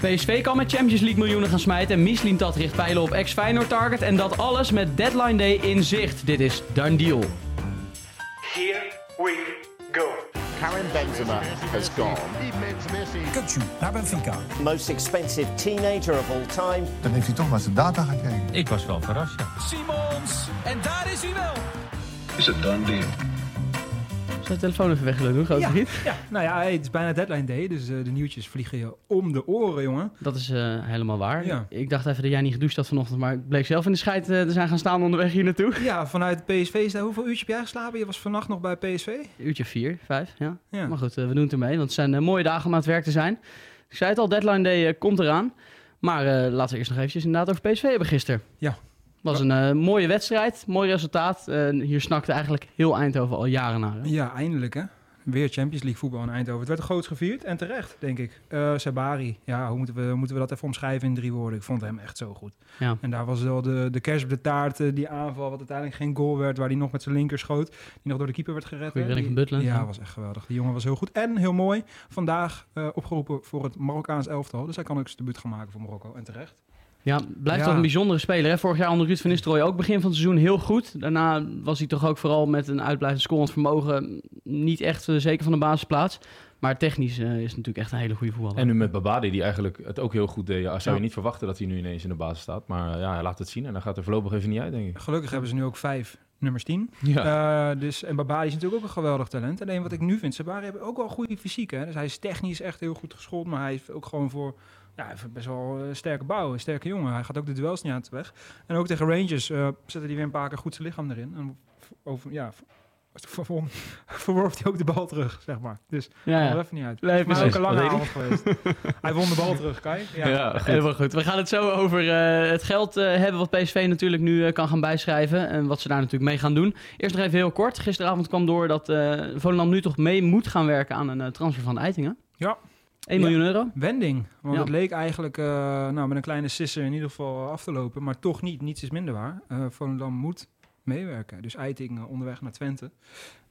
PSV kan met Champions League miljoenen gaan smijten. En Mislintat richt pijlen op ex-Feyenoord target. En dat alles met deadline day in zicht. Dit is Done Deal. Here we go. Karim Benzema has gone. Kukcu naar Benfica. Most expensive teenager of all time. Dan heeft hij toch maar zijn data gekregen. Ik was wel verrast, ja. Simons. En daar is hij wel. Is het done deal? De telefoon even weg willen doen, Ja. vriend? Ja, nou ja, hey, het is bijna deadline day, dus eh, de nieuwtjes vliegen je om de oren, jongen. Dat is eh, helemaal waar. Ja. Ik dacht even dat jij niet gedoucht had vanochtend, maar ik bleek zelf in de scheid eh, te zijn gaan staan onderweg hier naartoe. Ja, vanuit PSV is daar, hoeveel uurtje heb jij geslapen? Je was vannacht nog bij PSV? Uurtje vier, vijf, ja. Ja. Maar goed, we doen het ermee, want het zijn mooie dagen om aan het werk te zijn. Ik zei het al, deadline day komt eraan. Maar laten we eerst nog eventjes inderdaad over PSV hebben gisteren. Ja. Was een eh, mooie wedstrijd, mooi resultaat. Hier snakte eigenlijk heel Eindhoven al jaren naar. hè? Ja, eindelijk hè. Weer Champions League voetbal in Eindhoven. Het werd groots gevierd en terecht, denk ik. Eh Sabari, ja, hoe moeten we, moeten we dat even omschrijven in drie woorden? Ik vond hem echt zo goed. Ja. En daar was wel de, de kerst op de taart, eh, die aanval, wat uiteindelijk geen goal werd, waar hij nog met zijn linker schoot, die nog door de keeper werd gered. Die- van Butland, Ja, ja. was echt geweldig. Die jongen was heel goed en heel mooi. Vandaag opgeroepen voor het Marokkaans elftal. Dus hij kan ook zijn debuut gaan maken voor Marokko. En terecht. Ja, blijft Ja. toch een bijzondere speler. Hè? Vorig jaar onder Ruud van Nistelrooy ook begin van het seizoen heel goed. Daarna was hij toch ook vooral met een uitblijvend scorend vermogen niet echt eh, zeker van de basisplaats. Maar technisch eh, is het natuurlijk echt een hele goede voetballer. En nu met Babadi, die eigenlijk het ook heel goed deed. Ja, zou je Ja. niet verwachten dat hij nu ineens in de basis staat. Maar eh, ja, hij laat het zien en dan gaat er voorlopig even niet uit, denk ik. Gelukkig hebben ze nu ook vijf nummers 10. Ja. Eh, dus, en Babadi is natuurlijk ook een geweldig talent. Alleen wat ik nu vind, Sabari heeft ook wel goede fysiek. Hè? Dus hij is technisch echt heel goed geschoold. Maar hij heeft ook gewoon voor ja, hij heeft best wel een sterke bouw. Een sterke jongen. Hij gaat ook de duels niet aan te weg. En ook tegen Rangers eh zette hij weer een paar keer goed zijn lichaam erin. En over, ja, verworf hij ook de bal terug, zeg maar. Dus ja, even niet uit. Nee, maar ook precies. een lange avond geweest. hij won de bal terug, Kai. Ja. Ja, goed. Helemaal goed. We gaan het zo over eh, het geld eh, hebben wat PSV natuurlijk nu eh, kan gaan bijschrijven. En wat ze daar natuurlijk mee gaan doen. Eerst nog even heel kort. Gisteravond kwam door dat eh Volendam nu toch mee moet gaan werken aan een transfer van Eitingen. Ja. 1 Ja. miljoen euro. Wending. Want Ja. het leek eigenlijk eh, nou, met een kleine sisser in ieder geval af te lopen. Maar toch niet. Niets is minder waar. Eh Volendam moet meewerken. Dus Eiting eh, onderweg naar Twente.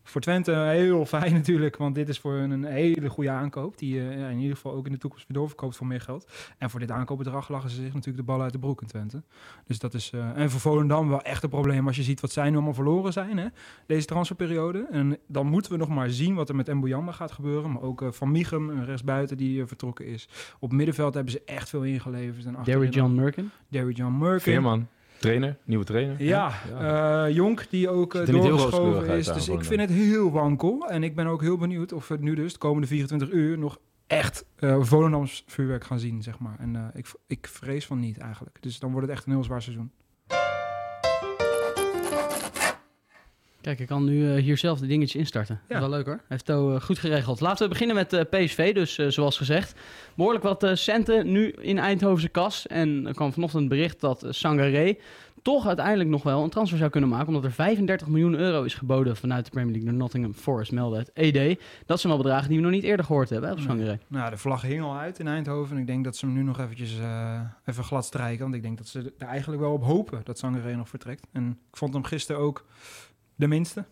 Voor Twente heel fijn natuurlijk. Want dit is voor hun een hele goede aankoop. Die eh, in ieder geval ook in de toekomst weer doorverkoopt voor meer geld. En voor dit aankoopbedrag lachen ze zich natuurlijk de bal uit de broek in Twente. Dus dat is... eh, en voor Volendam wel echt een probleem als je ziet wat zij nu allemaal verloren zijn. Hè? Deze transferperiode. En dan moeten we nog maar zien wat er met Mbuyamba gaat gebeuren. Maar ook eh, Van Michem, een rechtsbuiten die eh, vertrokken is. Op middenveld hebben ze echt veel ingeleverd. En achterin Derry John Merkin. Derry John Merkin. Veerman, trainer, nieuwe trainer. Ja, eh, Jonk die ook heel doorgeschoven is. aan Dus ik vind het heel wankel. En ik ben ook heel benieuwd of we het nu dus de komende 24 uur nog echt eh Volendams vuurwerk gaan zien, zeg maar. En eh, ik, ik vrees van niet eigenlijk. Dus dan wordt het echt een heel zwaar seizoen. Kijk, ik kan nu eh, hier zelf de dingetjes instarten. Dat is Ja. wel leuk hoor. Heeft To eh, goed geregeld. Laten we beginnen met eh, PSV. Dus zoals gezegd, behoorlijk wat centen nu in Eindhovense kas. En er kwam vanochtend een bericht dat Sangaré toch uiteindelijk nog wel een transfer zou kunnen maken. Omdat er 35 miljoen euro is geboden vanuit de Premier League door Nottingham Forest, meldde het ED. Dat zijn wel bedragen die we nog niet eerder gehoord hebben hè, op Nee. Sangaré. Nou, de vlag hing al uit in Eindhoven. En ik denk dat ze hem nu nog eventjes even glad strijken. Want ik denk dat ze er eigenlijk wel op hopen dat Sangaré nog vertrekt. En ik vond hem gisteren ook de minste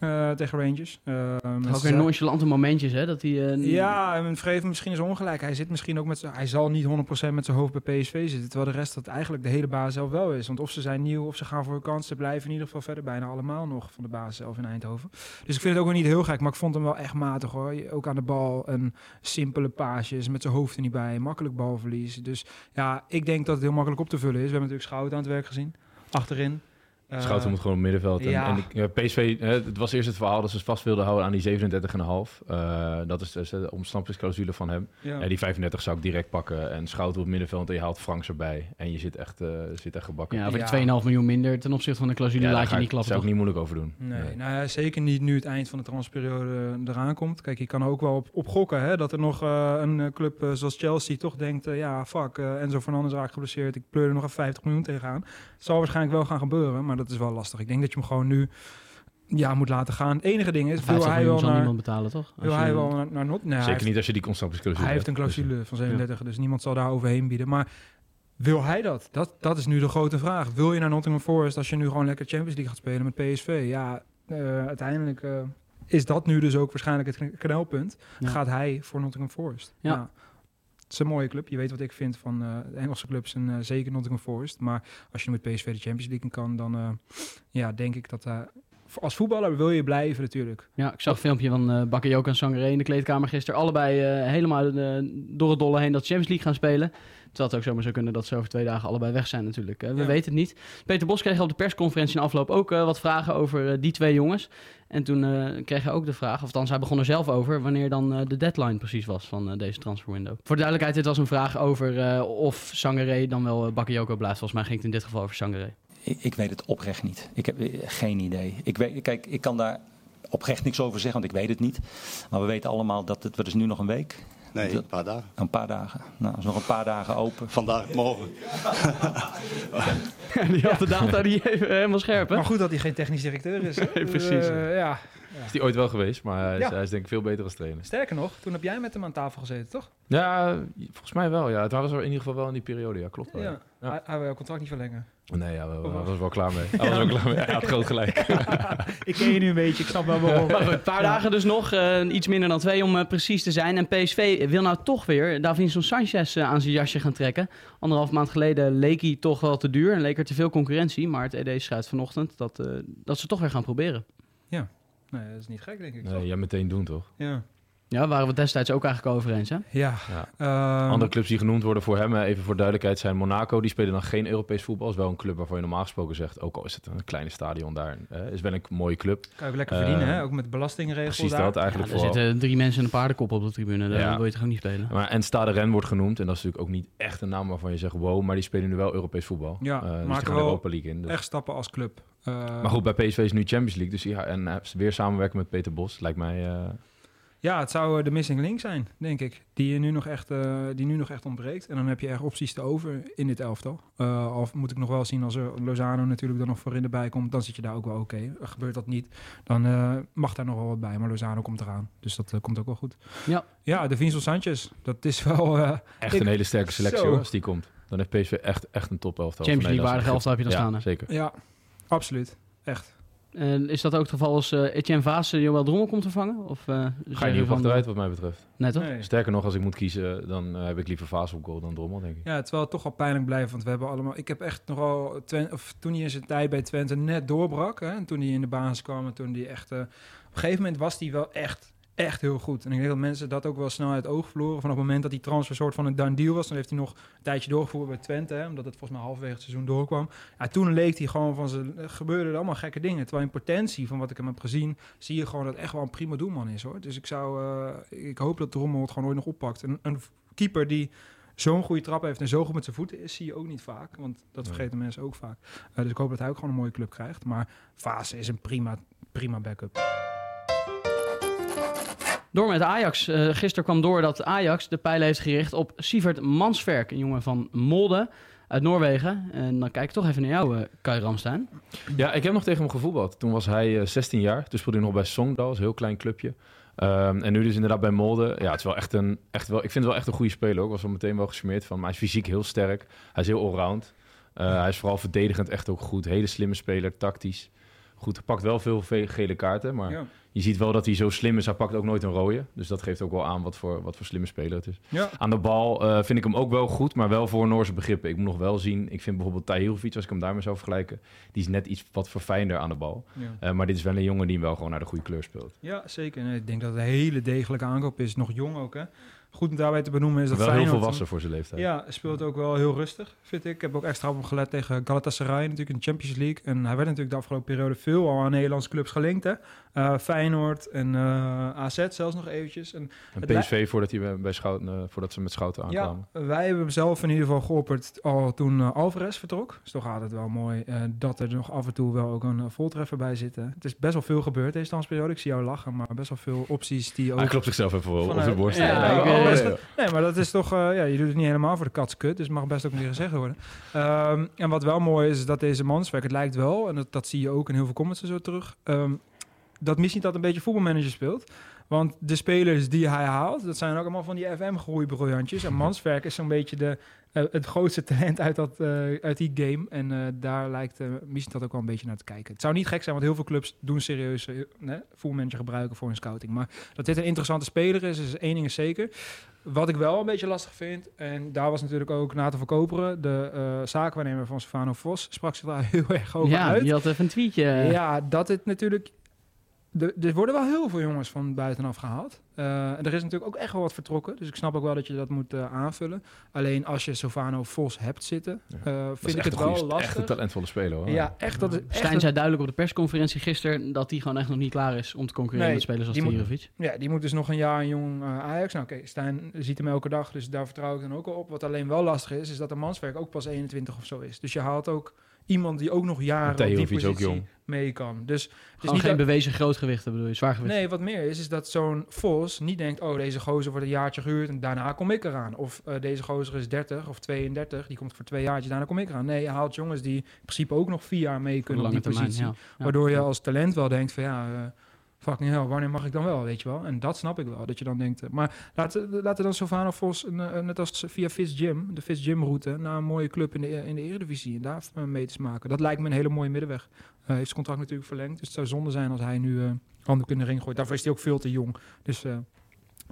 eh, tegen Rangers. Met Ook weer nonchalante momentjes hè, dat hij... eh, Ja, en Vreven misschien is ongelijk. Hij zit misschien ook met hij zal niet 100% met zijn hoofd bij PSV zitten, terwijl de rest dat eigenlijk de hele baas zelf wel is. Want of ze zijn nieuw of ze gaan voor een kans, ze blijven in ieder geval verder bijna allemaal nog van de baas zelf in Eindhoven. Dus ik vind het ook wel niet heel gek, maar ik vond hem wel echt matig hoor. Ook aan de bal, een simpele paasjes, met zijn hoofd er niet bij, makkelijk balverlies. Dus ja, ik denk dat het heel makkelijk op te vullen is. We hebben natuurlijk Schouten aan het werk gezien, achterin. Eh, Schouten moet gewoon op middenveld. En, ja. en ik, ja, PSV, hè, het was eerst het verhaal dat ze vast wilden houden aan die 37,5. Eh dat is dus de ontsnappingsclausule van hem. ja. Ja, die 35 zou ik direct pakken. En Schouten op middenveld en je haalt Franks erbij. En je zit echt, eh, zit echt gebakken. Ja, voor Ja. de 2,5 miljoen minder ten opzichte van de clausule Ja, daar laat je niet klappen. zou ik niet moeilijk over doen. Nee, nou ja, zeker niet nu het eind van de transferperiode eraan komt. Kijk, je kan ook wel op, op gokken hè, dat er nog eh, een club zoals Chelsea toch denkt... ja, fuck, eh, Enzo Fernandez raakt geblesseerd. Ik pleur er nog even 50 miljoen tegenaan. Het zal waarschijnlijk wel gaan gebeuren, maar dat is wel lastig. Ik denk dat je hem gewoon nu ja, moet laten gaan. Het enige ding is, wil 50 hij wel naar... niemand betalen, toch? Wil Als hij je- wel naar, naar Not? Nee, hij Zeker heeft- niet als je die constantclausule hij heeft een clausule van 37, dus niemand zal daar overheen bieden. Maar wil hij dat? dat? Dat is nu de grote vraag. Wil je naar Nottingham Forest als je nu gewoon lekker Champions League gaat spelen met PSV? Ja, eh, uiteindelijk eh, is dat nu dus ook waarschijnlijk het kn- knelpunt. Ja. Gaat hij voor Nottingham Forest? Ja. Het is een mooie club. Je weet wat ik vind van eh, de Engelse clubs en eh, zeker Nottingham Forest. Maar als je met PSV de Champions League kan, dan eh, ja, denk ik dat... eh, als voetballer wil je blijven natuurlijk. Ja, ik zag een filmpje van eh Bakayoko en Sangaré in de kleedkamer gisteren. Allebei eh, helemaal eh, door het dolle heen dat Champions League gaan spelen. Terwijl het ook zomaar zou kunnen dat ze over twee dagen allebei weg zijn natuurlijk. We Ja. weten het niet. Peter Bos kreeg op de persconferentie in afloop ook wat vragen over die twee jongens. En toen kreeg hij ook de vraag, of althans hij begon er zelf over, wanneer dan de deadline precies was van deze transferwindow. Voor de duidelijkheid, dit was een vraag over of Sangaré dan wel Bakayoko blijft. Volgens mij ging het in dit geval over Sangaré. Ik, ik weet het oprecht niet. Ik heb eh, geen idee. Ik weet, kijk, ik kan daar oprecht niks over zeggen, want ik weet het niet. Maar we weten allemaal dat het, wat is nu nog een week? Nee, een paar dagen. Een paar dagen. Nou, is nog een paar dagen open. Vandaag, morgen. die had de data die even helemaal scherp, hè? Maar goed dat hij geen technisch directeur is. Nee, precies, eh, ja. Is die ooit wel geweest, maar hij is, Ja. hij is denk ik veel beter als trainer. Sterker nog, toen heb jij met hem aan tafel gezeten, toch? Ja, volgens mij wel. Ja. Het was er in ieder geval wel in die periode. Ja, klopt wel. Ja. Ja. Hij, hij wil jouw contract niet verlengen. Nee, ja, we, Of we wel? was wel klaar mee. Hij was wel klaar mee. Hij had groot gelijk. ik ken je nu een beetje, ik snap wel waarom. Maar een paar dagen dus nog, eh, iets minder dan twee om eh, precies te zijn. En PSV wil nou toch weer Davinson Sanchez eh, aan zijn jasje gaan trekken. Anderhalf maand geleden leek hij toch wel te duur en leek er te veel concurrentie. Maar het ED schrijft vanochtend dat, eh, dat ze toch weer gaan proberen. Nee, dat is niet gek, denk ik. Nee, toch? jij meteen doen toch? Ja. Ja, daar waren we destijds ook eigenlijk over eens, hè? Ja. Ja. Ehm, Andere clubs die genoemd worden voor hem, eh, even voor duidelijkheid, zijn Monaco. Die spelen dan geen Europees voetbal. is wel een club waarvan je normaal gesproken zegt, ook al is het een kleine stadion daar, eh, is wel een mooie club. Kan je ook lekker Eh, verdienen, hè? Ook met belastingregels Precies daar. dat Ja, eigenlijk er vooral. zitten drie mensen en een paardenkop op de tribune. Daar Ja. wil je toch ook niet spelen? Maar, en Stade Rennes wordt genoemd. En dat is natuurlijk ook niet echt een naam waarvan je zegt wow. Maar die spelen nu wel Europees voetbal. Ja, Eh, dus maken Europa League in. Dus. Echt stappen als club. Eh, Maar goed, bij PSV is nu Champions League. Dus ja, en eh, weer samenwerken met Peter Bos. Lijkt mij... Ja, het zou eh, de missing link zijn, denk ik. Die, je nu nog echt, eh, die nu nog echt ontbreekt. En dan heb je echt opties te over in dit elftal. Eh al moet ik nog wel zien als er Lozano natuurlijk er nog voor in de bij komt. Dan zit je daar ook wel oké. Gebeurt dat niet, dan eh, mag daar nog wel wat bij. Maar Lozano komt eraan. Dus dat komt ook wel goed. Ja. Ja, de Vincent Sanchez. Dat is wel... eh, echt Ik- een hele sterke selectie hoor, als die komt. Dan heeft PSV echt, echt een top elftal. Champions League waardige elftal heb je dan ja, staan, hè? zeker. ja, absoluut. Echt. En is dat ook het geval als eh, Etienne Vaas uh, Joël Drommel komt vervangen? Of, eh, Ga je niet op achteruit wat mij betreft. Nee, toch? Nee. Sterker nog, als ik moet kiezen, dan eh, heb ik liever Vaas op goal dan Drommel, denk ik. Ja, terwijl het toch wel pijnlijk blijft. Want we hebben allemaal... Ik heb echt nogal... Twen, of toen hij in zijn tijd bij Twente net doorbrak. Hè, en toen hij in de basis kwam. En toen hij echt... eh, op een gegeven moment was hij wel echt... Echt heel goed. En ik denk dat mensen dat ook wel snel uit het oog verloren. Vanaf het moment dat die transfer soort van een done deal was. Dan heeft hij nog een tijdje doorgevoerd bij Twente. Hè, omdat het volgens mij halverwege het seizoen doorkwam. Ja, toen leek hij gewoon van. Er gebeurden er allemaal gekke dingen. Terwijl in potentie van wat ik hem heb gezien... zie je gewoon dat het echt wel een prima doelman is hoor. Dus ik zou... eh, ik hoop dat Drommel het gewoon ooit nog oppakt. En een keeper die zo'n goede trap heeft en zo goed met zijn voeten is, zie je ook niet vaak. Want dat Nee. vergeten mensen ook vaak. Eh, dus ik hoop dat hij ook gewoon een mooie club krijgt. Maar Fase is een prima, prima backup. Door met Ajax. Eh gisteren kwam door dat Ajax de pijlen heeft gericht op Sievert Mansverk, een jongen van Molde uit Noorwegen. En dan kijk ik toch even naar jou, eh Kai Ramstein. Ja, ik heb nog tegen hem gevoetbald. Toen was hij eh, 16 jaar. Toen speelde hij nog bij Songdal, een heel klein clubje. Ehm, en nu dus inderdaad bij Molde. Ja, het is wel echt een, echt wel, ik vind het wel echt een goede speler. ook. Ik was wel meteen wel gesmeerd van. Maar hij is fysiek heel sterk. Hij is heel allround. Eh, hij is vooral verdedigend echt ook goed. Hele slimme speler, tactisch. Goed, hij pakt wel veel ve- gele kaarten. Maar Ja. Je ziet wel dat hij zo slim is. Hij pakt ook nooit een rode. Dus dat geeft ook wel aan wat voor, wat voor slimme speler het is. Ja. Aan de bal eh, vind ik hem ook wel goed, maar wel voor Noorse begrippen. Ik moet nog wel zien, ik vind bijvoorbeeld Tahirovic, als ik hem daarmee zou vergelijken, die is net iets wat verfijnder aan de bal. Ja. Eh, maar dit is wel een jongen die wel gewoon naar de goede kleur speelt. ja, zeker. Nee, ik denk dat het een hele degelijke aankoop is. Nog jong ook, hè. Goed om daarbij te benoemen is dat wel heel Feyenoord- volwassen voor zijn leeftijd. Ja, hij speelt ook wel heel rustig, vind ik. Ik heb ook extra op hem gelet tegen Galatasaray, natuurlijk in de Champions League. En hij werd natuurlijk de afgelopen periode veel al aan Nederlandse clubs gelinkt, hè. Eh, Feyenoord en eh, AZ zelfs nog eventjes. En En PSV voordat, hij bij- Schouten, eh, voordat ze met Schouten aankwamen. Ja, wij hebben hem zelf in ieder geval geopperd al toen Alvarez vertrok. Dus toch gaat het wel mooi eh, dat er nog af en toe wel ook een uh, voltreffer bij zit. hè. Het is best wel veel gebeurd deze transperiode. Ik zie jou lachen, maar best wel veel opties die ook... Hij klopt zichzelf even wel op de borst. Ja, Ja, oh. Nee, maar dat is toch... eh, ja, je doet het niet helemaal voor de katskut, dus het mag best ook keer gezegd worden. Ehm, en wat wel mooi is, is dat deze manswerk, het lijkt wel, en dat, dat zie je ook in heel veel comments en zo terug, ehm, dat misschien dat een beetje voetbalmanager speelt. Want de spelers die hij haalt, dat zijn ook allemaal van die FM-groeibriljantjes. En Manswerk is zo'n beetje de, eh, het grootste talent uit, dat, eh, uit die game. En eh, daar lijkt uh, dat ook wel een beetje naar te kijken. Het zou niet gek zijn, want heel veel clubs doen serieus uh, manager gebruiken voor hun scouting. Maar dat dit een interessante speler is, is één ding is zeker. Wat ik wel een beetje lastig vind, en daar was natuurlijk ook Nathan Verkoperen, de uh, zaakwaarnemer van Stefano Vos, sprak zich daar heel erg over ja, uit. Ja, die had even een tweetje. Ja, dat het natuurlijk er worden wel heel veel jongens van buitenaf gehaald. Uh, er is natuurlijk ook echt wel wat vertrokken. Dus ik snap ook wel dat je dat moet uh, aanvullen. Alleen als je Sovano Vos hebt zitten, uh, vind ik het wel goeie, lastig. Echt een talentvolle speler hoor. Ja, echt. Dat is echt Stijn zei duidelijk op de persconferentie gisteren dat hij gewoon echt nog niet klaar is om te concurreren Nee, met spelers als Tirovic. Ja, die moet dus nog een jaar een jong eh, Ajax. Nou oké, Stijn ziet hem elke dag, dus daar vertrouw ik dan ook al op. Wat alleen wel lastig is, is dat de manswerk ook pas 21 of zo is. Dus je haalt ook iemand die ook nog jaren op die positie ook jong. mee kan. Dus het is Gewoon niet geen dat- bewezen grootgewichten bedoel je, zwaargewicht. Nee, wat meer is, is dat zo'n Vos niet denkt... oh, deze gozer wordt een jaartje gehuurd en daarna kom ik eraan. Of eh, deze gozer is 30 of 32, die komt voor twee jaartjes, daarna kom ik eraan. Nee, je haalt jongens die in principe ook nog vier jaar mee kunnen op die termijn, positie. ja. Ja. Waardoor je als talent wel denkt van ja... eh, Fucking hell, wanneer mag ik dan wel, weet je wel? En dat snap ik wel, dat je dan denkt... eh, maar laten, laten dan Sylvano Vos, een, eh, net als via Fitz Gym... de Fitz Gym route, naar een mooie club in de, in de Eredivisie... en daar eh, mee te maken. Dat lijkt me een hele mooie middenweg. Hij heeft zijn contract natuurlijk verlengd, dus het zou zonde zijn als hij nu... eh handen de ring gooit. Daarvoor is hij ook veel te jong. Dus eh,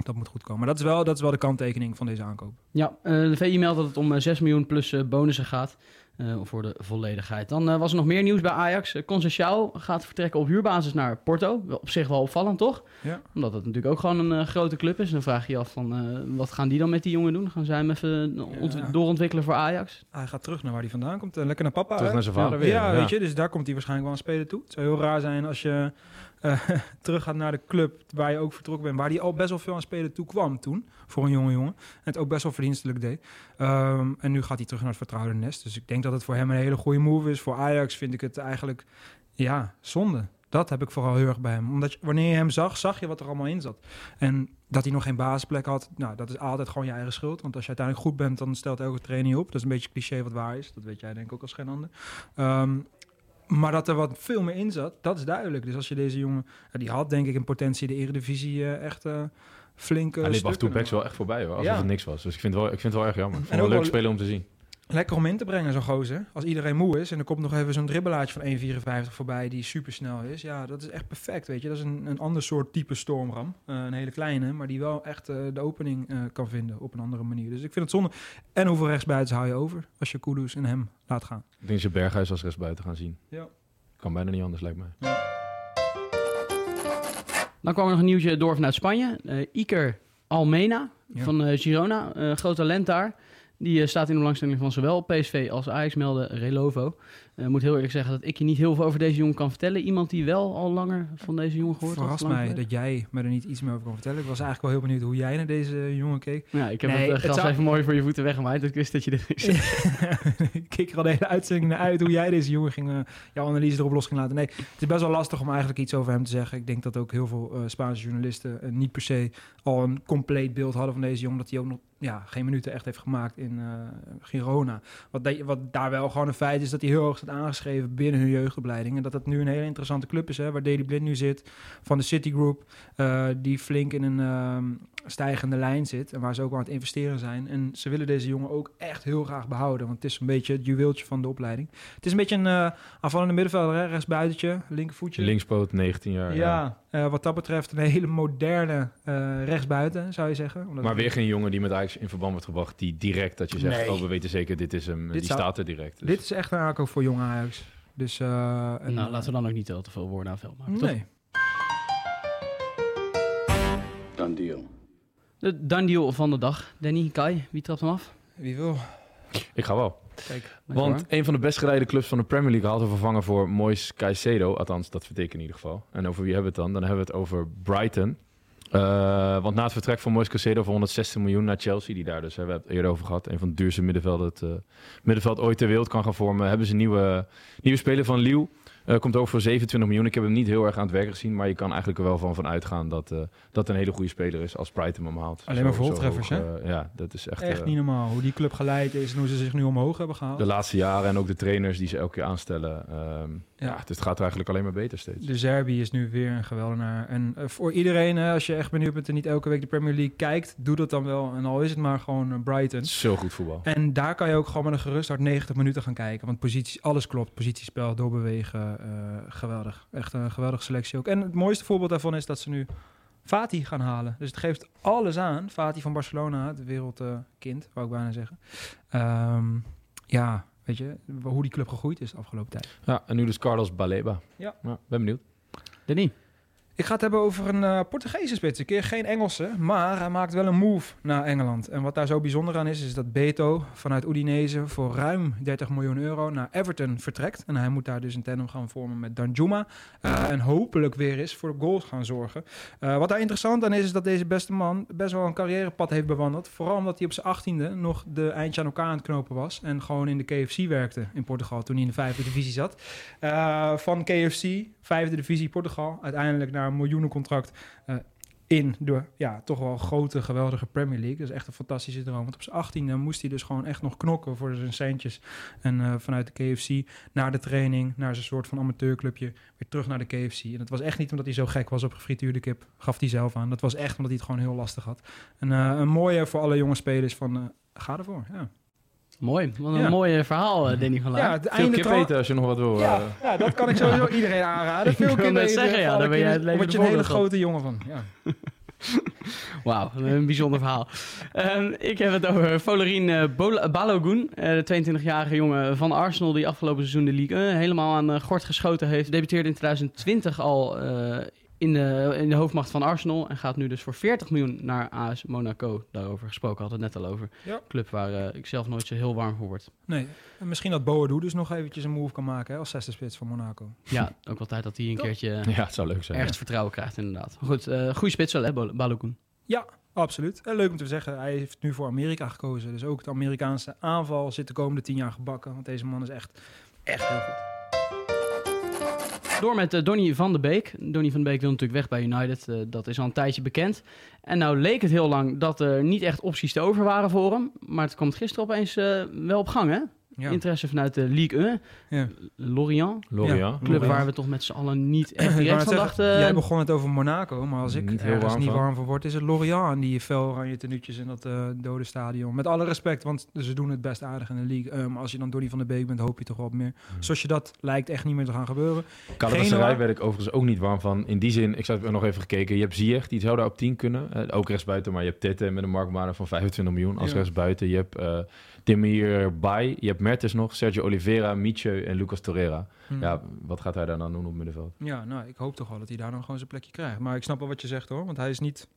dat moet goed komen. Maar dat is wel, dat is wel de kanttekening van deze aankoop. Ja, eh, de VI meldt dat het om eh, 6 miljoen plus eh, bonussen gaat. Eh, voor de volledigheid. Dan eh, was er nog meer nieuws bij Ajax. Uh, Conceição gaat vertrekken op huurbasis naar Porto. Wel Op zich wel opvallend, toch? Ja. Omdat het natuurlijk ook gewoon een eh, grote club is. En dan vraag je je af van, eh, wat gaan die dan met die jongen doen? Gaan zij hem even eh, Ja. doorontwikkelen voor Ajax? Hij gaat terug naar waar hij vandaan komt. Eh, lekker naar papa. Terug hè? naar zijn ja, vader weer, Ja, ja. weet je. Dus daar komt hij waarschijnlijk wel aan spelen toe. Het zou heel raar zijn als je eh, terug gaat naar de club waar je ook vertrokken bent. Waar hij al best wel veel aan spelen toe kwam toen. Voor een jonge jongen. En het ook best wel verdienstelijk deed. Ehm, en nu gaat hij terug naar het vertrouwde nest. Dus ik denk dat het voor hem een hele goede move is. Voor Ajax vind ik het eigenlijk, ja, zonde. Dat heb ik vooral heel erg bij hem. Omdat wanneer je hem zag, zag je wat er allemaal in zat. En dat hij nog geen basisplek had, nou, dat is altijd gewoon je eigen schuld. Want als je uiteindelijk goed bent, dan stelt elke trainer je op. Dat is een beetje cliché wat waar is. Dat weet jij denk ik ook als geen ander. Ehm, maar dat er wat veel meer in zat, dat is duidelijk. Dus als je deze jongen... die had denk ik in potentie de Eredivisie eh, echt eh flinke Hij liep af en toe stukken. backs wel echt voorbij hoor, alsof Ja. het niks was. Dus ik vind het wel, ik vind het wel erg jammer. Ik vond het wel leuk spelen om te zien. Lekker om in te brengen, zo'n gozer. Als iedereen moe is en er komt nog even zo'n dribbelaatje van 1,54 voorbij die super snel is. Ja, dat is echt perfect, weet je. Dat is een, een ander soort type stormram. Eh, een hele kleine, maar die wel echt eh, de opening eh, kan vinden op een andere manier. Dus ik vind het zonde. En hoeveel rechtsbuitens hou je over als je Kudus en hem laat gaan? Ik denk dat je Berghuis als rechtsbuiten gaan zien. Ja. Kan bijna niet anders, lijkt mij. Dan kwam er nog een nieuwtje door vanuit Spanje. Eh, Iker Almena Ja. van eh, Girona, eh, groot talent daar. Die eh, staat in de belangstelling van zowel PSV als Ajax, melden Relovo. Ik moet heel eerlijk zeggen dat ik je niet heel veel over deze jongen kan vertellen. Iemand die wel al langer van deze jongen gehoord had. Verrast mij dat jij me er niet iets meer over kan vertellen. Ik was eigenlijk wel heel benieuwd hoe jij naar deze jongen keek. Ja, ik heb Nee, het eh, gras even mooi voor je voeten weggemaaid. Ik wist dat je dit ging ik keek er al de hele uitzending naar uit hoe jij deze jongen ging, eh, jouw analyse erop los ging laten. Nee, het is best wel lastig om eigenlijk iets over hem te zeggen. Ik denk dat ook heel veel eh, Spaanse journalisten eh, niet per se al een compleet beeld hadden van deze jongen. Dat hij ook nog ja, geen minuten echt heeft gemaakt in eh, Girona. Wat, wat daar wel gewoon een feit is dat hij heel hoog aangeschreven binnen hun jeugdopleiding. En dat dat nu een hele interessante club is, hè, waar Daley Blind nu zit. Van de Citigroup, eh die flink in een ehm, stijgende lijn zit. En waar ze ook aan het investeren zijn. En ze willen deze jongen ook echt heel graag behouden. Want het is een beetje het juweeltje van de opleiding. Het is een beetje een eh aanvallende middenvelder, hè? rechtsbuitentje, linkervoetje. Linkspoot, 19 jaar. Ja, eh, wat dat betreft een hele moderne rechtsbuiten, zou je zeggen. Omdat Maar weer geen jongen die met Ajax in verband wordt gebracht, die direct dat je zegt, Nee. oh we weten zeker, dit is hem. Dit die zou- staat er direct. Dus Dit is echt een aankoop voor jong Ajax. Dus, eh, en, nou, laten we dan ook niet al te veel woorden aan maken. toch? Nee. Done deal. De done deal van de dag. Danny, Kai, wie trapt hem af? Wie wil? ik ga wel. Kijk. Want hoor. een van de best geleide clubs van de Premier League had een vervanger voor Mois Caicedo. Althans, dat vind ik in ieder geval. En over wie hebben we het dan? Dan hebben we het over Brighton. Eh, want na het vertrek van Mois Caicedo voor 160 miljoen naar Chelsea, die daar dus, hè, we hebben het eerder over gehad, een van de duurste middenvelden het eh, middenveld ooit ter wereld kan gaan vormen, hebben ze een nieuwe, nieuwe speler van Lille Eh, komt ook voor 27 miljoen. Ik heb hem niet heel erg aan het werk gezien, maar je kan eigenlijk er wel van, van uitgaan dat eh dat een hele goede speler is als Brighton hem haalt. Alleen maar zo voltreffers, hoog, eh, ja, dat is echt, Echt niet normaal. Hoe die club geleid is en hoe ze zich nu omhoog hebben gehaald. de laatste jaren en ook de trainers die ze elke keer aanstellen. ehm, ja. Ja. het gaat er eigenlijk alleen maar beter steeds. De Zerbi is nu weer een geweldenaar. En voor iedereen, hè, als je echt benieuwd bent en niet elke week de Premier League kijkt, doe dat dan wel. En al is het maar gewoon Brighton. Zo goed voetbal. En daar kan je ook gewoon met een gerust hart 90 minuten gaan kijken. Want posities, alles klopt. Positiespel, doorbewegen, geweldig. Echt een geweldige selectie ook. En het mooiste voorbeeld daarvan is dat ze nu Fati gaan halen. Dus het geeft alles aan. Fati van Barcelona, het wereldkind, wou ik bijna zeggen. Ehm, ja, weet je, hoe die club gegroeid is de afgelopen tijd. Ja, en nu dus Carlos Baleba. Ja. ben benieuwd. Denis. Ik ga het hebben over een eh, Portugese spits. Een keer geen Engelse, maar hij maakt wel een move naar Engeland. En wat daar zo bijzonder aan is, is dat Beto vanuit Udinese voor ruim 30 miljoen euro naar Everton vertrekt. En hij moet daar dus een tandem gaan vormen met Danjuma. eh, en hopelijk weer eens voor goals gaan zorgen. Eh, wat daar interessant aan is, is dat deze beste man best wel een carrièrepad heeft bewandeld. Vooral omdat hij op zijn achttiende nog de eindje aan elkaar aan het knopen was. En gewoon in de KFC werkte in Portugal toen hij in de vijfde divisie zat. Van KFC, vijfde divisie Portugal, uiteindelijk naar een miljoenencontract eh, in de ja, toch wel grote, geweldige Premier League. Dat is echt een fantastische droom. Want op zijn 18e moest hij dus gewoon echt nog knokken voor zijn centjes. En eh, vanuit de KFC naar de training, naar zijn soort van amateurclubje, weer terug naar de KFC. En dat was echt niet omdat hij zo gek was op gefrituurde kip, gaf hij zelf aan. Dat was echt omdat hij het gewoon heel lastig had. En eh, een mooie voor alle jonge spelers van, ga ervoor, ja. Mooi. Wat een Ja. mooi verhaal, eh, Danny van Laar. Ja, het Veel kip eten als je nog wat wil. Ja, eh. ja, dat kan ik sowieso iedereen aanraden. Ik Veel wil net kinderen zeggen, ja, daar ben jij het levende Word je een hele grote jongen van. Ja. Wauw, een bijzonder verhaal. Ehm, ik heb het over Volerien eh, Balogun, eh, de 22-jarige jongen van Arsenal die afgelopen seizoen de League 1 helemaal aan gort geschoten heeft. Debuteerde in 2020 al eh, in, de, in de hoofdmacht van Arsenal en gaat nu dus voor 40 miljoen naar AS Monaco. Daarover gesproken, hadden we het net al over. Ja. Club waar eh, ik zelf nooit zo heel warm voor word. Nee, en misschien dat Boadu dus nog eventjes een move kan maken hè, als zesde spits van Monaco. Ja, ook wel tijd dat hij een keertje eh, Ja, het zou leuk zijn. ergens vertrouwen krijgt inderdaad. Goed, eh goede spits wel hè, Bal- Balogun. Ja, absoluut. En leuk om te zeggen, hij heeft nu voor Amerika gekozen. Dus ook de Amerikaanse aanval zit de komende tien jaar gebakken. Want deze man is echt, echt heel goed. Door met eh, Donny van de Beek. Donny van de Beek wil natuurlijk weg bij United. eh, dat is al een tijdje bekend. En nou leek het heel lang dat er niet echt opties te over waren voor hem. Maar het komt gisteren opeens eh, wel op gang, hè? Ja. Interesse vanuit de League 1. Ja. Lorient. Lorient. Club waar we toch met z'n allen niet echt direct van zeggen, dachten. jij begon het over Monaco, maar als ik Niet ergens warm niet van. warm voor word, is het Lorient en die fel oranje tenuutjes in dat eh, dode stadion. Met alle respect, want ze doen het best aardig in de league. Eh, maar als je dan Donny van de Beek bent, hoop je toch wel op meer. Zoals je dat lijkt echt niet meer te gaan gebeuren. Galatasaray werd ik overigens ook niet warm van. In die zin, ik heb nog even gekeken. Je hebt Ziyech, die zou daar op 10 kunnen. Eh, ook rechtsbuiten, maar je hebt Tete met een marktwaarde van 25 miljoen als Ja. rechtsbuiten. Je hebt eh Demir Bay, je hebt Mertens nog, Sergio Oliveira, Mietje en Lucas Torreira. Hm. Ja, wat gaat hij daar dan doen op middenveld? Ja, nou, ik hoop toch wel dat hij daar dan gewoon zijn plekje krijgt. Maar ik snap wel wat je zegt hoor, want hij is niet...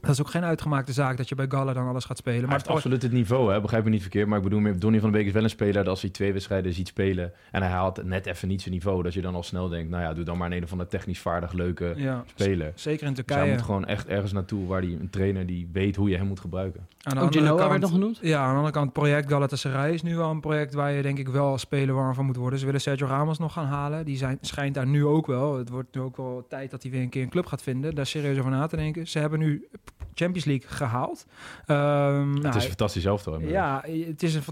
Dat is ook geen uitgemaakte zaak dat je bij Galla dan alles gaat spelen. Maar heeft absoluut het niveau, hè? begrijp me niet verkeerd. Maar ik bedoel, meer, Donny van de Beek is wel een speler dat als hij twee wedstrijden ziet spelen en hij haalt net even niet zijn niveau, dat je dan al snel denkt, nou ja, doe dan maar een, een of andere technisch vaardig leuke ja, speler. zeker in Dus hij Turkije. moet gewoon echt ergens naartoe waar hij een trainer die weet hoe je hem moet gebruiken. Aan de Ook andere Genoa kant- werd nog genoemd. Ja, aan de andere kant, project Galatasaray is nu wel een project waar je denk ik wel als speler warm van moet worden. Ze willen Sergio Ramos nog gaan halen. Die zijn, schijnt daar nu ook wel. Het wordt nu ook wel tijd dat hij weer een keer een club gaat vinden. Daar serieus over na te denken. Ze hebben nu Champions League gehaald. Ehm, het nou, is een fantastisch elftal. ja, het is een,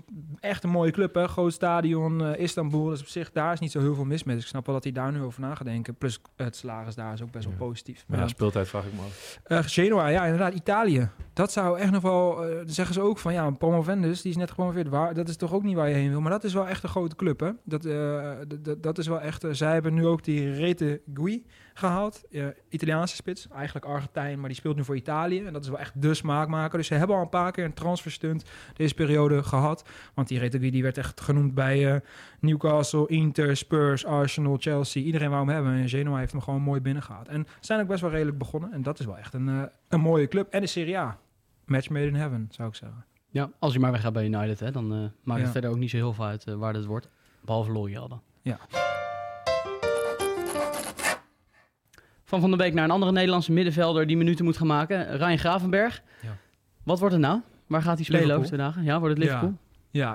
echt een mooie club. Hè? Groot stadion, eh, Istanbul. Dus op zich, daar is niet zo heel veel mis mee. Dus ik snap wel dat hij daar nu over na gaat denken. Plus het salaris daar is ook best wel positief. Maar Ja. ja, speeltijd vraag ik me af. Eh, Genoa, ja, inderdaad, Italië. Dat zou echt nog wel, eh, zeggen ze ook van, ja, promovendus, die is net gepromoveerd. Waar, dat is toch ook niet waar je heen wil. Maar dat is wel echt een grote club, hè. Dat, dat is wel echt, zij hebben nu ook die Rete Gui gehaald. Eh, Italiaanse spits, eigenlijk Argentijn, maar die speelt nu voor Italië. En dat is wel echt de smaakmaker. Dus ze hebben al een paar keer een transferstunt deze periode gehad. Want die Rete Gui, die werd echt genoemd bij eh, Newcastle, Inter, Spurs, Arsenal, Chelsea. Iedereen wou hem hebben. En Genoa heeft hem gewoon mooi binnengehaald. En ze zijn ook best wel redelijk begonnen. En dat is wel echt een, eh, een mooie club. En de Serie A. Match made in heaven, zou ik zeggen. Ja, als hij maar weggaat bij United, hè, dan eh, maakt het verder ook niet zo heel veel uit waar het wordt. Behalve L'Oreal dan. Ja. Van Van der Beek naar een andere Nederlandse middenvelder die minuten moet gaan maken. Ryan Gravenberg. Ja. Wat wordt het nou? Waar gaat hij spelen Liverpool. over twee dagen? Ja, wordt het Liverpool? Ja,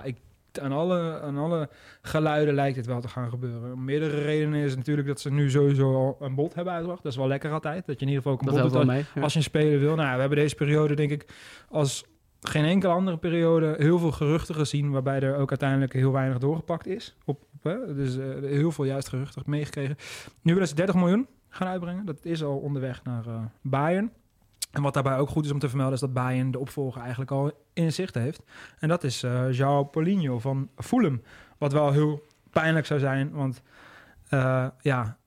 ik aan alle, aan alle geluiden lijkt het wel te gaan gebeuren. Om meerdere redenen is natuurlijk dat ze nu sowieso al een bod hebben uitgebracht. Dat is wel lekker altijd. Dat je in ieder geval ook een Dat bod doet mee. ja. als je een speler wil. Nou, ja, we hebben deze periode denk ik als geen enkele andere periode heel veel geruchten gezien, waarbij er ook uiteindelijk heel weinig doorgepakt is. Op, hè? Dus eh, heel veel juist geruchten meegekregen. Nu willen ze 30 miljoen gaan uitbrengen. Dat is al onderweg naar eh, Bayern. En wat daarbij ook goed is om te vermelden, is dat Bayern de opvolger eigenlijk al in zicht heeft. En dat is eh João Paulinho van Fulham. Wat wel heel pijnlijk zou zijn, want eh, ja,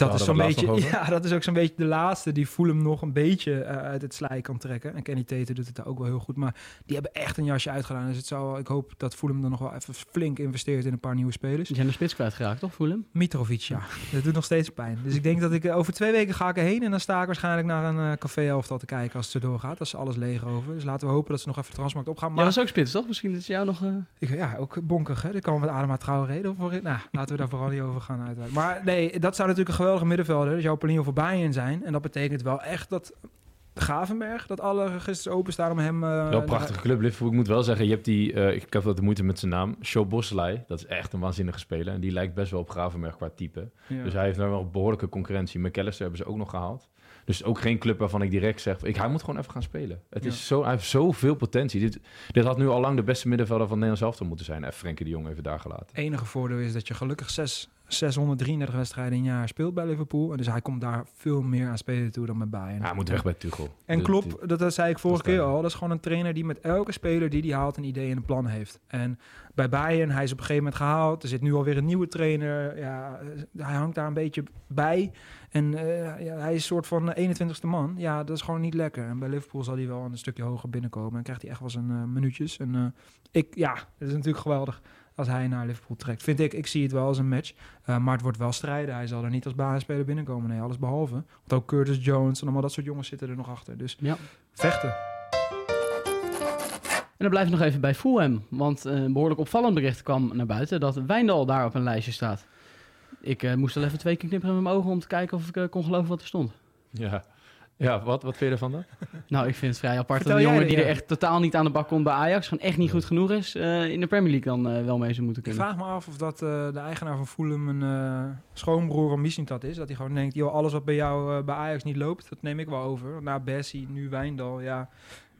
dat Daar is zo'n beetje, ja, dat is ook zo'n beetje de laatste die Fulham nog een beetje eh, uit het slijk kan trekken. En Kenny Tate doet het daar ook wel heel goed, maar die hebben echt een jasje uitgedaan. Dus het zou, ik hoop dat Fulham dan nog wel even flink investeert in een paar nieuwe spelers. Die zijn de spits kwijtgeraakt, toch, Fulham? Mitrovic, ja. Dat doet nog steeds pijn. Dus ik denk dat ik eh, over twee weken ga ik erheen en dan sta ik waarschijnlijk naar een café elftal te kijken als het erdoor gaat. Dat is alles leeg over. Dus laten we hopen dat ze nog even de transmarkt opgaan. Ja, Maar dat is ook spits, toch? Misschien is jou nog... eh, ik, ja, ook bonkig, hè? Dit kan met Adema Traoré reden voor. Nou, laten we daar vooral niet over gaan uitwijken. Maar nee, dat zou natuurlijk een geweldige middenvelder, dus jouw Paulinho voor Bayern zijn. En dat betekent wel echt dat Gavenberg, dat alle registers openstaan om hem... eh, Wel een prachtige club. Liverpool, ik moet wel zeggen, je hebt die, eh, ik heb wat de moeite met zijn naam, Show. Dat is echt een waanzinnige speler. En die lijkt best wel op Gravenberg qua type. Ja. Dus hij heeft nou wel behoorlijke concurrentie. McAllister hebben ze ook nog gehaald. Dus ook geen club waarvan ik direct zeg, ik, hij moet gewoon even gaan spelen. Het is zo, hij heeft zoveel potentie. Dit, dit had nu al lang de beste middenvelder van Nederland zelf moeten zijn. Even Frenkie de Jong even daar gelaten. enige voordeel is dat je gelukkig zes, 633 wedstrijden in een jaar speelt bij Liverpool. En dus hij komt daar veel meer aan spelen toe dan bij Bayern. Ja, hij moet weg bij Tuchel. En Klopp, dit- dat, dat zei ik vorige dat keer al, dat is gewoon een trainer die met elke speler die hij haalt een idee en een plan heeft. En bij Bayern, hij is op een gegeven moment gehaald. Er zit nu alweer een nieuwe trainer. Ja, hij hangt daar een beetje bij. En eh, ja, hij is een soort van 21ste man. Ja, dat is gewoon niet lekker. En bij Liverpool zal hij wel een stukje hoger binnenkomen. En krijgt hij echt wel zijn eh, minuutjes. En eh, ik, ja, het is natuurlijk geweldig als hij naar Liverpool trekt. Vind ik, ik zie het wel als een match. Eh, maar het wordt wel strijden. Hij zal er niet als basisspeler binnenkomen. Nee, alles behalve. Want ook Curtis Jones en allemaal dat soort jongens zitten er nog achter. Dus ja. vechten. En dan blijven we nog even bij Fulham. Want eh, een behoorlijk opvallend bericht kwam naar buiten dat Wijndal daar op een lijstje staat. Ik eh, moest al even twee keer knipperen met mijn ogen om te kijken of ik kon geloven wat er stond. Ja, ja wat, wat vind je ervan dan? Nou, ik vind het vrij apart Vertel dat een jongen die er echt totaal niet aan de bak komt bij Ajax, gewoon echt niet goed genoeg is, eh, in de Premier League dan eh, wel mee zou moeten Ik kunnen. vraag me af of dat eh, de eigenaar van Fulham een eh, schoonbroer van Missintat is. Dat hij gewoon denkt, joh, alles wat bij jou eh, bij Ajax niet loopt, dat neem ik wel over. Na Bessie, nu Wijndal, ja.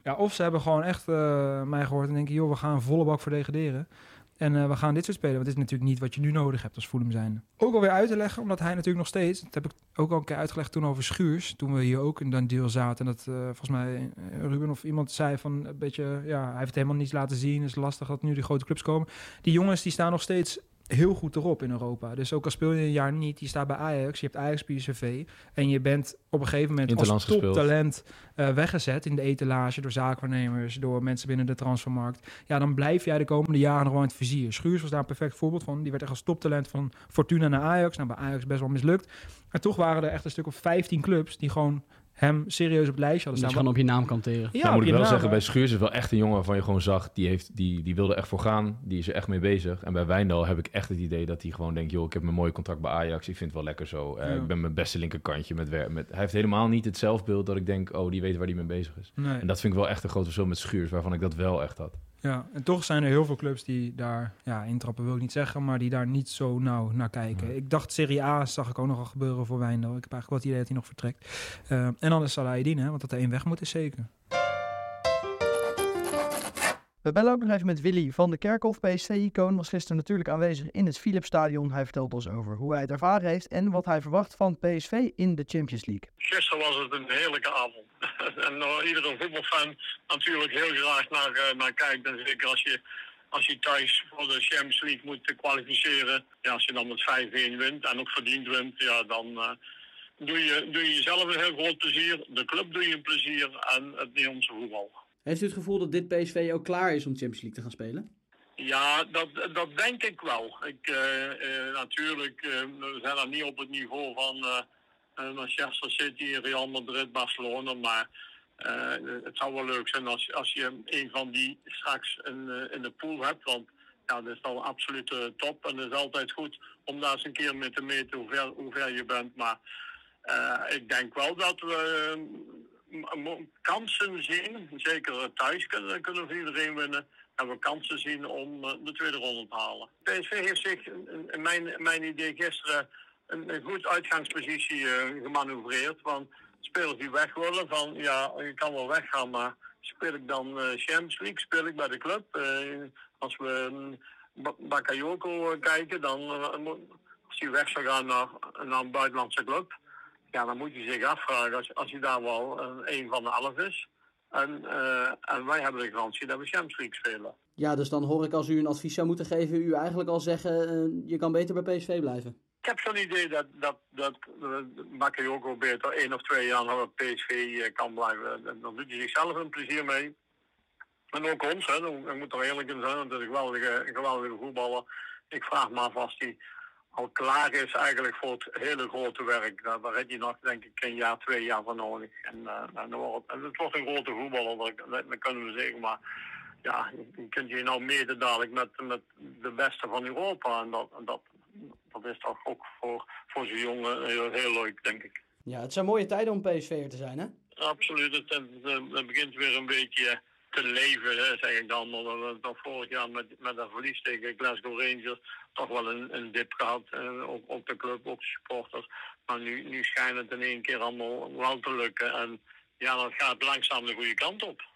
ja. Of ze hebben gewoon echt eh, mij gehoord en denken, joh, we gaan volle bak voor degraderen. En eh, we gaan dit soort spelen, want het is natuurlijk niet wat je nu nodig hebt als Fulham zijn. Ook alweer uit te leggen, omdat hij natuurlijk nog steeds, dat heb ik ook al een keer uitgelegd toen over Schuurs, toen we hier ook in een deal zaten. En dat eh, volgens mij eh, Ruben of iemand zei van een beetje, ja, hij heeft helemaal niets laten zien. Het is lastig dat nu die grote clubs komen. Die jongens die staan nog steeds heel goed erop in Europa. Dus ook al speel je een jaar niet, je staat bij Ajax, je hebt Ajax cv en je bent op een gegeven moment als Interlands toptalent eh, weggezet in de etalage door zaakwaarnemers, door mensen binnen de transfermarkt. Ja, dan blijf jij de komende jaren nog wel in het vizier. Schuurs was daar een perfect voorbeeld van. Die werd echt als toptalent van Fortuna naar Ajax. Nou, bij Ajax best wel mislukt. En toch waren er echt een stuk of 15 clubs die gewoon hem serieus op het lijstje hadden staan. gewoon op je naam kan teren. Ja, nou, moet ik wel naam, zeggen, bij Schuurs is wel echt een jongen waarvan je gewoon zag, die, heeft, die, die wilde echt voor gaan. Die is er echt mee bezig. En bij Wijndal heb ik echt het idee dat hij gewoon denkt, joh, ik heb een mooi contract bij Ajax. Ik vind het wel lekker zo. Eh, Ja. Ik ben mijn beste linkerkantje met, met... Hij heeft helemaal niet het zelfbeeld dat ik denk, oh, die weet waar hij mee bezig is. Nee. En dat vind ik wel echt een groot verschil met Schuurs, waarvan ik dat wel echt had. Ja, en toch zijn er heel veel clubs die daar, ja, intrappen wil ik niet zeggen, maar die daar niet zo nauw naar kijken. Ik dacht Serie A zag ik ook nogal gebeuren voor Wijndal. Ik heb eigenlijk wel het idee dat hij nog vertrekt. Eh, en dan is Salahidin, hè, want dat er één weg moet is zeker. We bellen ook nog even met Willy van de Kerkhof. PSV-icoon was gisteren natuurlijk aanwezig in het Philipsstadion. Hij vertelt ons over hoe hij het ervaren heeft en wat hij verwacht van PSV in de Champions League. Gisteren was het een heerlijke avond. en waar iedere voetbalfan natuurlijk heel graag naar, eh, naar kijkt. En zeker als je, als je thuis voor de Champions League moet kwalificeren. Ja, als je dan met 5-1 wint en ook verdiend wint, ja, dan eh, doe, je, doe je jezelf een heel groot plezier. De club doe je een plezier en het Nederlandse voetbal. Heeft u het gevoel dat dit PSV ook klaar is om Champions League te gaan spelen? Ja, dat, dat denk ik wel. Ik, eh, eh, natuurlijk, eh, we zijn dan niet op het niveau van Manchester City, Real Madrid, Barcelona. Maar het zou wel leuk zijn als, als je een van die straks in, in de pool hebt. Want ja, dat is dan absolute top. En het is altijd goed om daar eens een keer mee te meten hoe ver, hoe ver je bent. Maar ik denk wel dat we kansen zien. Zeker thuis kunnen, kunnen we iedereen winnen. hebben we kansen zien om eh, de tweede ronde te halen. PSV heeft zich, in- mijn, mijn idee, gisteren een, goed uitgangspositie eh, gemanoeuvreerd. Want spelers die weg willen, van ja, je kan wel weggaan, maar speel ik dan eh, Champions League, speel ik bij de club. Eh, als we Ba- Bakayoko eh, kijken, dan eh, als hij weg zou gaan naar, naar een buitenlandse club, ja, dan moet je zich afvragen als, als hij daar wel eh, een van de elf is. En, eh, en wij hebben de garantie dat we Champions League spelen. Ja, dus dan hoor ik als u een advies zou moeten geven, u eigenlijk al zeggen, eh, je kan beter bij PSV blijven. Ik heb zo'n idee dat, dat, dat uh, Bakayoko beter één of twee jaar nog bij PSV kan blijven. Dan- doet hij zichzelf een plezier mee. En ook ons, hè. Dan- ik moet er eerlijk in zijn, want het is een geweldige, een geweldige voetballer. Ik vraag me af als hij al klaar is eigenlijk voor het hele grote werk. Daar, daar heb je nog, denk ik, een jaar, twee jaar voor nodig. En, eh, en en het wordt een grote voetballer, dat, dat, dat kunnen we zeggen. Maar ja, je kunt je nou meten dadelijk met, met de beste van Europa. En dat, dat, dat is toch ook voor, voor zo'n jongen heel, heel leuk, denk ik. Ja, het zijn mooie tijden om PSV'er te zijn, hè? Absoluut, het, het, het begint weer een beetje te leven, zeg ik dan. Omdat we toch vorig jaar met, met dat verlies tegen Glasgow Rangers toch wel een, een dip gehad. Eh, ook, ook de club, ook de supporters. Maar nu, nu schijnt het in één keer allemaal wel te lukken. En ja, dat gaat langzaam de goede kant op.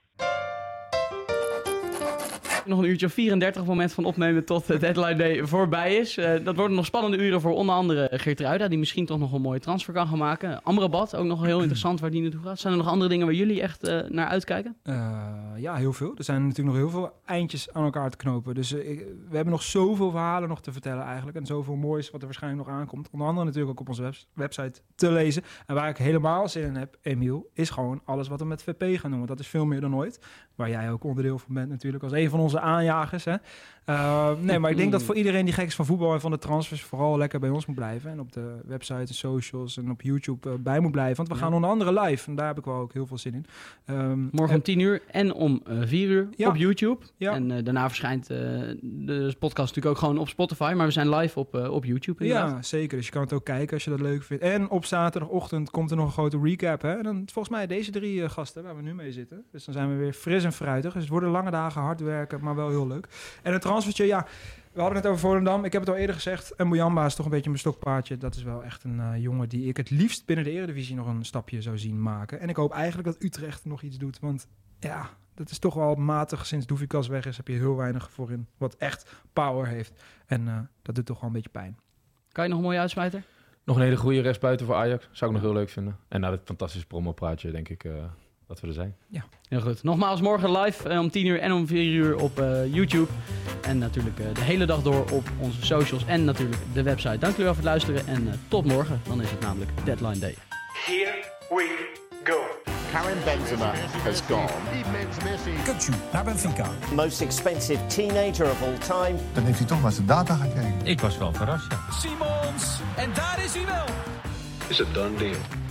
Nog een uurtje of 34 op het moment van opnemen tot de deadline day voorbij is. Eh, dat worden nog spannende uren voor onder andere Geertruida, die misschien toch nog een mooie transfer kan gaan maken. Amrabat, ook nog heel interessant waar die naartoe gaat. Zijn er nog andere dingen waar jullie echt eh, naar uitkijken? Eh, ja, heel veel. Er zijn natuurlijk nog heel veel eindjes aan elkaar te knopen. Dus we hebben nog zoveel verhalen nog te vertellen eigenlijk. En zoveel moois wat er waarschijnlijk nog aankomt. Onder andere natuurlijk ook op onze webs- website te lezen. En waar ik helemaal zin in heb, Emiel, is gewoon alles wat we met VP gaan. Want dat is veel meer dan ooit. Waar jij ook onderdeel van bent natuurlijk, als een van onze aanjagers. Hè? Eh, nee, maar ik denk dat voor iedereen die gek is van voetbal en van de transfers... vooral lekker bij ons moet blijven. En op de website en socials en op YouTube eh, bij moet blijven. Want we gaan onder andere live. En daar heb ik wel ook heel veel zin in. Ehm, Morgen om 10 uur en om eh 4 uur Ja. op YouTube. Ja. En eh, daarna verschijnt de podcast natuurlijk ook gewoon op Spotify. Maar we zijn live op, op YouTube inderdaad. Ja, zeker. Dus je kan het ook kijken als je dat leuk vindt. En op zaterdagochtend komt er nog een grote recap. Hè? En dan volgens mij deze drie gasten waar we nu mee zitten. Dus dan zijn we weer fris en fruitig. Dus het worden lange dagen, hard werken, maar wel heel leuk. En het transfertje, ja... We hadden het over Volendam. Ik heb het al eerder gezegd. En Boujamba is toch een beetje mijn stokpaardje. Dat is wel echt een eh, jongen die ik het liefst binnen de Eredivisie nog een stapje zou zien maken. En ik hoop eigenlijk dat Utrecht nog iets doet. Want ja, dat is toch wel matig. Sinds Doefikas weg is, heb je heel weinig voorin. Wat echt power heeft. En eh, dat doet toch wel een beetje pijn. Kan je nog een mooie uitsmijter? Nog een hele goede rechtsbuiten voor Ajax. Zou ik nog heel leuk vinden. En na dit fantastische promopraatje denk ik eh, dat we er zijn. Heel goed. Nogmaals, morgen live eh, om 10 uur en om 4 uur op eh, YouTube. En natuurlijk eh, de hele dag door op onze socials en natuurlijk de website. Dank jullie wel voor het luisteren en eh, tot morgen. Dan is het namelijk Deadline Day. Here we go. Karim Benzema has gone. Kukçu naar Benfica. Most expensive teenager of all time. Dan heeft hij toch naar zijn data gekeken. Ik was wel verrast, ja. Simons. En daar is hij wel. Is a done deal.